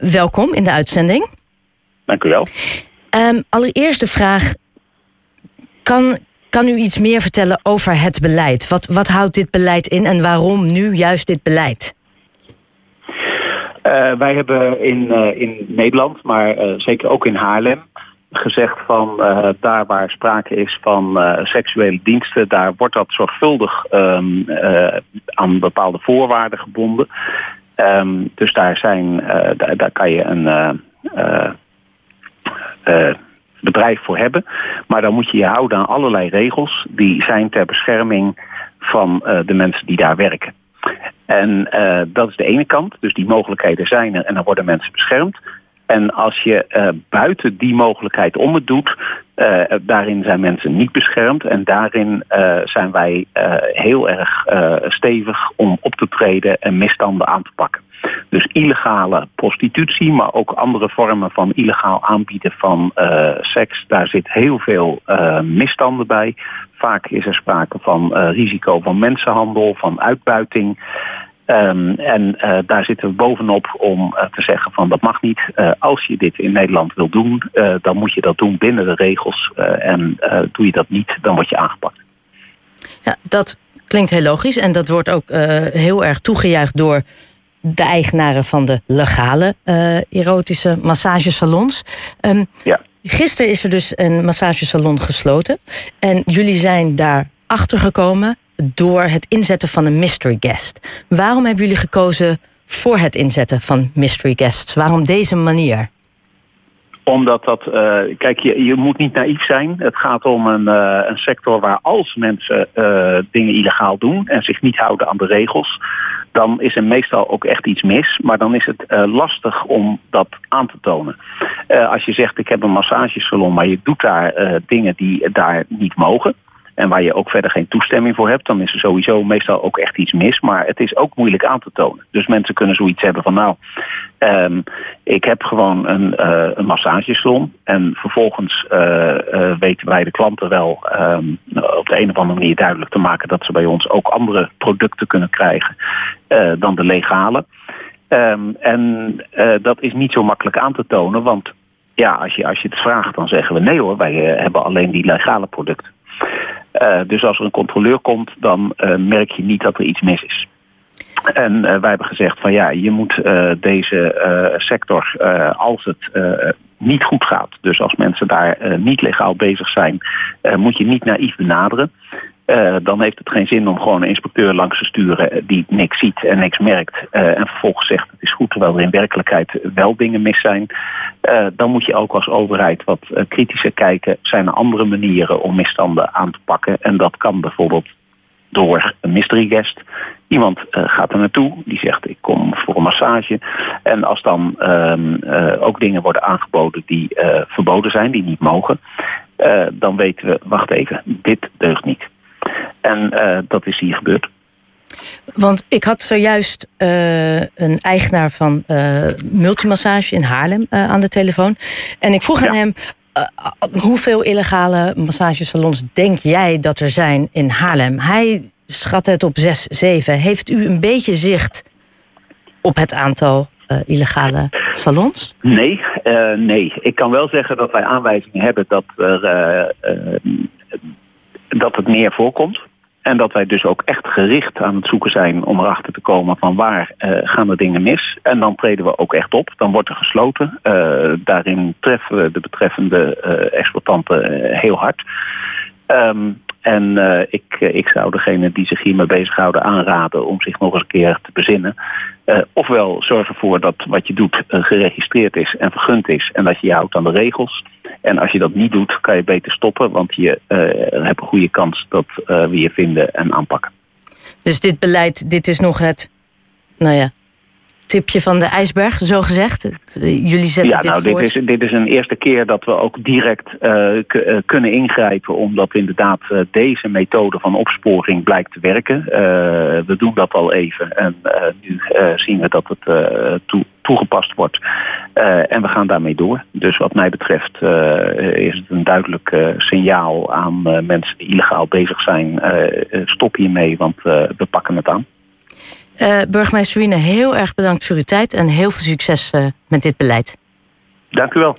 welkom in de uitzending. Dank u wel. Um, allereerst de vraag: kan, kan u iets meer vertellen over het beleid? Wat, wat houdt dit beleid in en waarom nu juist dit beleid? Uh, wij hebben in, uh, in Nederland, maar uh, zeker ook in Haarlem, gezegd van daar waar sprake is van seksuele diensten, daar wordt dat zorgvuldig um, aan bepaalde voorwaarden gebonden. Um, dus daar, zijn, daar, daar, kan je een bedrijf voor hebben. Maar dan moet je je houden aan allerlei regels die zijn ter bescherming van de mensen die daar werken. En dat is de ene kant, dus die mogelijkheden zijn er en dan worden mensen beschermd. En als je uh, buiten die mogelijkheid om het doet, uh, daarin zijn mensen niet beschermd. En daarin uh, zijn wij heel erg stevig om op te treden en misstanden aan te pakken. Dus illegale prostitutie, maar ook andere vormen van illegaal aanbieden van seks. Daar zit heel veel misstanden bij. Vaak is er sprake van risico van mensenhandel, van uitbuiting. Um, en uh, daar zitten we bovenop om uh, te zeggen van dat mag niet. Uh, als je dit in Nederland wil doen, dan moet je dat doen binnen de regels. en doe je dat niet, dan word je aangepakt. Ja, dat klinkt heel logisch en dat wordt ook heel erg toegejuicht door de eigenaren van de legale erotische massagesalons. Um, ja. Gisteren is er dus een massagesalon gesloten en jullie zijn daar achter gekomen door het inzetten van een mystery guest. Waarom hebben jullie gekozen voor het inzetten van mystery guests? Waarom deze manier? Omdat dat, uh, kijk, je, je moet niet naïef zijn. Het gaat om een, uh, een sector waar als mensen uh, dingen illegaal doen en zich niet houden aan de regels, dan is er meestal ook echt iets mis. Maar dan is het lastig om dat aan te tonen. als je zegt, ik heb een massagesalon, maar je doet daar dingen die daar niet mogen en waar je ook verder geen toestemming voor hebt, dan is er sowieso meestal ook echt iets mis. Maar het is ook moeilijk aan te tonen. Dus mensen kunnen zoiets hebben van nou, um, ik heb gewoon een, uh, een. En vervolgens uh, uh, weten wij de klanten wel um, op de een of andere manier duidelijk te maken dat ze bij ons ook andere producten kunnen krijgen dan de legale. Um, en dat is niet zo makkelijk aan te tonen, want ja, als je, als je het vraagt, dan zeggen we nee hoor, wij hebben alleen die legale producten. Uh, dus als er een controleur komt, dan uh, merk je niet dat er iets mis is. En uh, wij hebben gezegd van ja, je moet deze sector, als het niet goed gaat, dus als mensen daar niet legaal bezig zijn, moet je niet naïef benaderen. Uh, dan heeft het geen zin om gewoon een inspecteur langs te sturen die niks ziet en niks merkt. Uh, en vervolgens zegt het is goed, terwijl er in werkelijkheid wel dingen mis zijn. Uh, dan moet je ook als overheid wat kritischer kijken. Zijn er andere manieren om misstanden aan te pakken? En dat kan bijvoorbeeld door een mystery guest. Iemand gaat er naartoe, die zegt ik kom voor een massage. En als dan ehm, ook dingen worden aangeboden die verboden zijn, die niet mogen. dan weten we, wacht even, dit deugt niet. En uh, dat is hier gebeurd. Want ik had zojuist uh, een eigenaar van uh, Multimassage in Haarlem aan de telefoon. En ik vroeg ja. aan hem. hoeveel illegale massagesalons denk jij dat er zijn in Haarlem? Hij schat het op 6, 7. Heeft u een beetje zicht op het aantal illegale salons? Nee, nee. Ik kan wel zeggen dat wij aanwijzingen hebben dat er dat het meer voorkomt. En dat wij dus ook echt gericht aan het zoeken zijn om erachter te komen van waar uh, gaan er dingen mis. En dan treden we ook echt op. Dan wordt er gesloten. Uh, daarin treffen we de betreffende uh, exploitanten heel hard. Um, en uh, ik, ik zou degene die zich hiermee bezighouden aanraden om zich nog eens een keer te bezinnen. Uh, ofwel zorg ervoor dat wat je doet geregistreerd is en vergund is en dat je je houdt aan de regels. En als je dat niet doet, kan je beter stoppen, want je hebt een goede kans dat we je vinden en aanpakken. Dus dit beleid, dit is nog het, nou ja, tipje van de ijsberg, zo gezegd? Jullie zetten ja, dit nou, voort. Dit is, dit is een eerste keer dat we ook direct uh, kunnen ingrijpen... omdat inderdaad uh, deze methode van opsporing blijkt te werken. we doen dat al even en nu zien we dat het toe, toegepast wordt. en we gaan daarmee door. Dus wat mij betreft is het een duidelijk signaal aan mensen die illegaal bezig zijn... stop hiermee, want we pakken het aan. Burgemeester Wiene, heel erg bedankt voor uw tijd en heel veel succes met dit beleid. Dank u wel.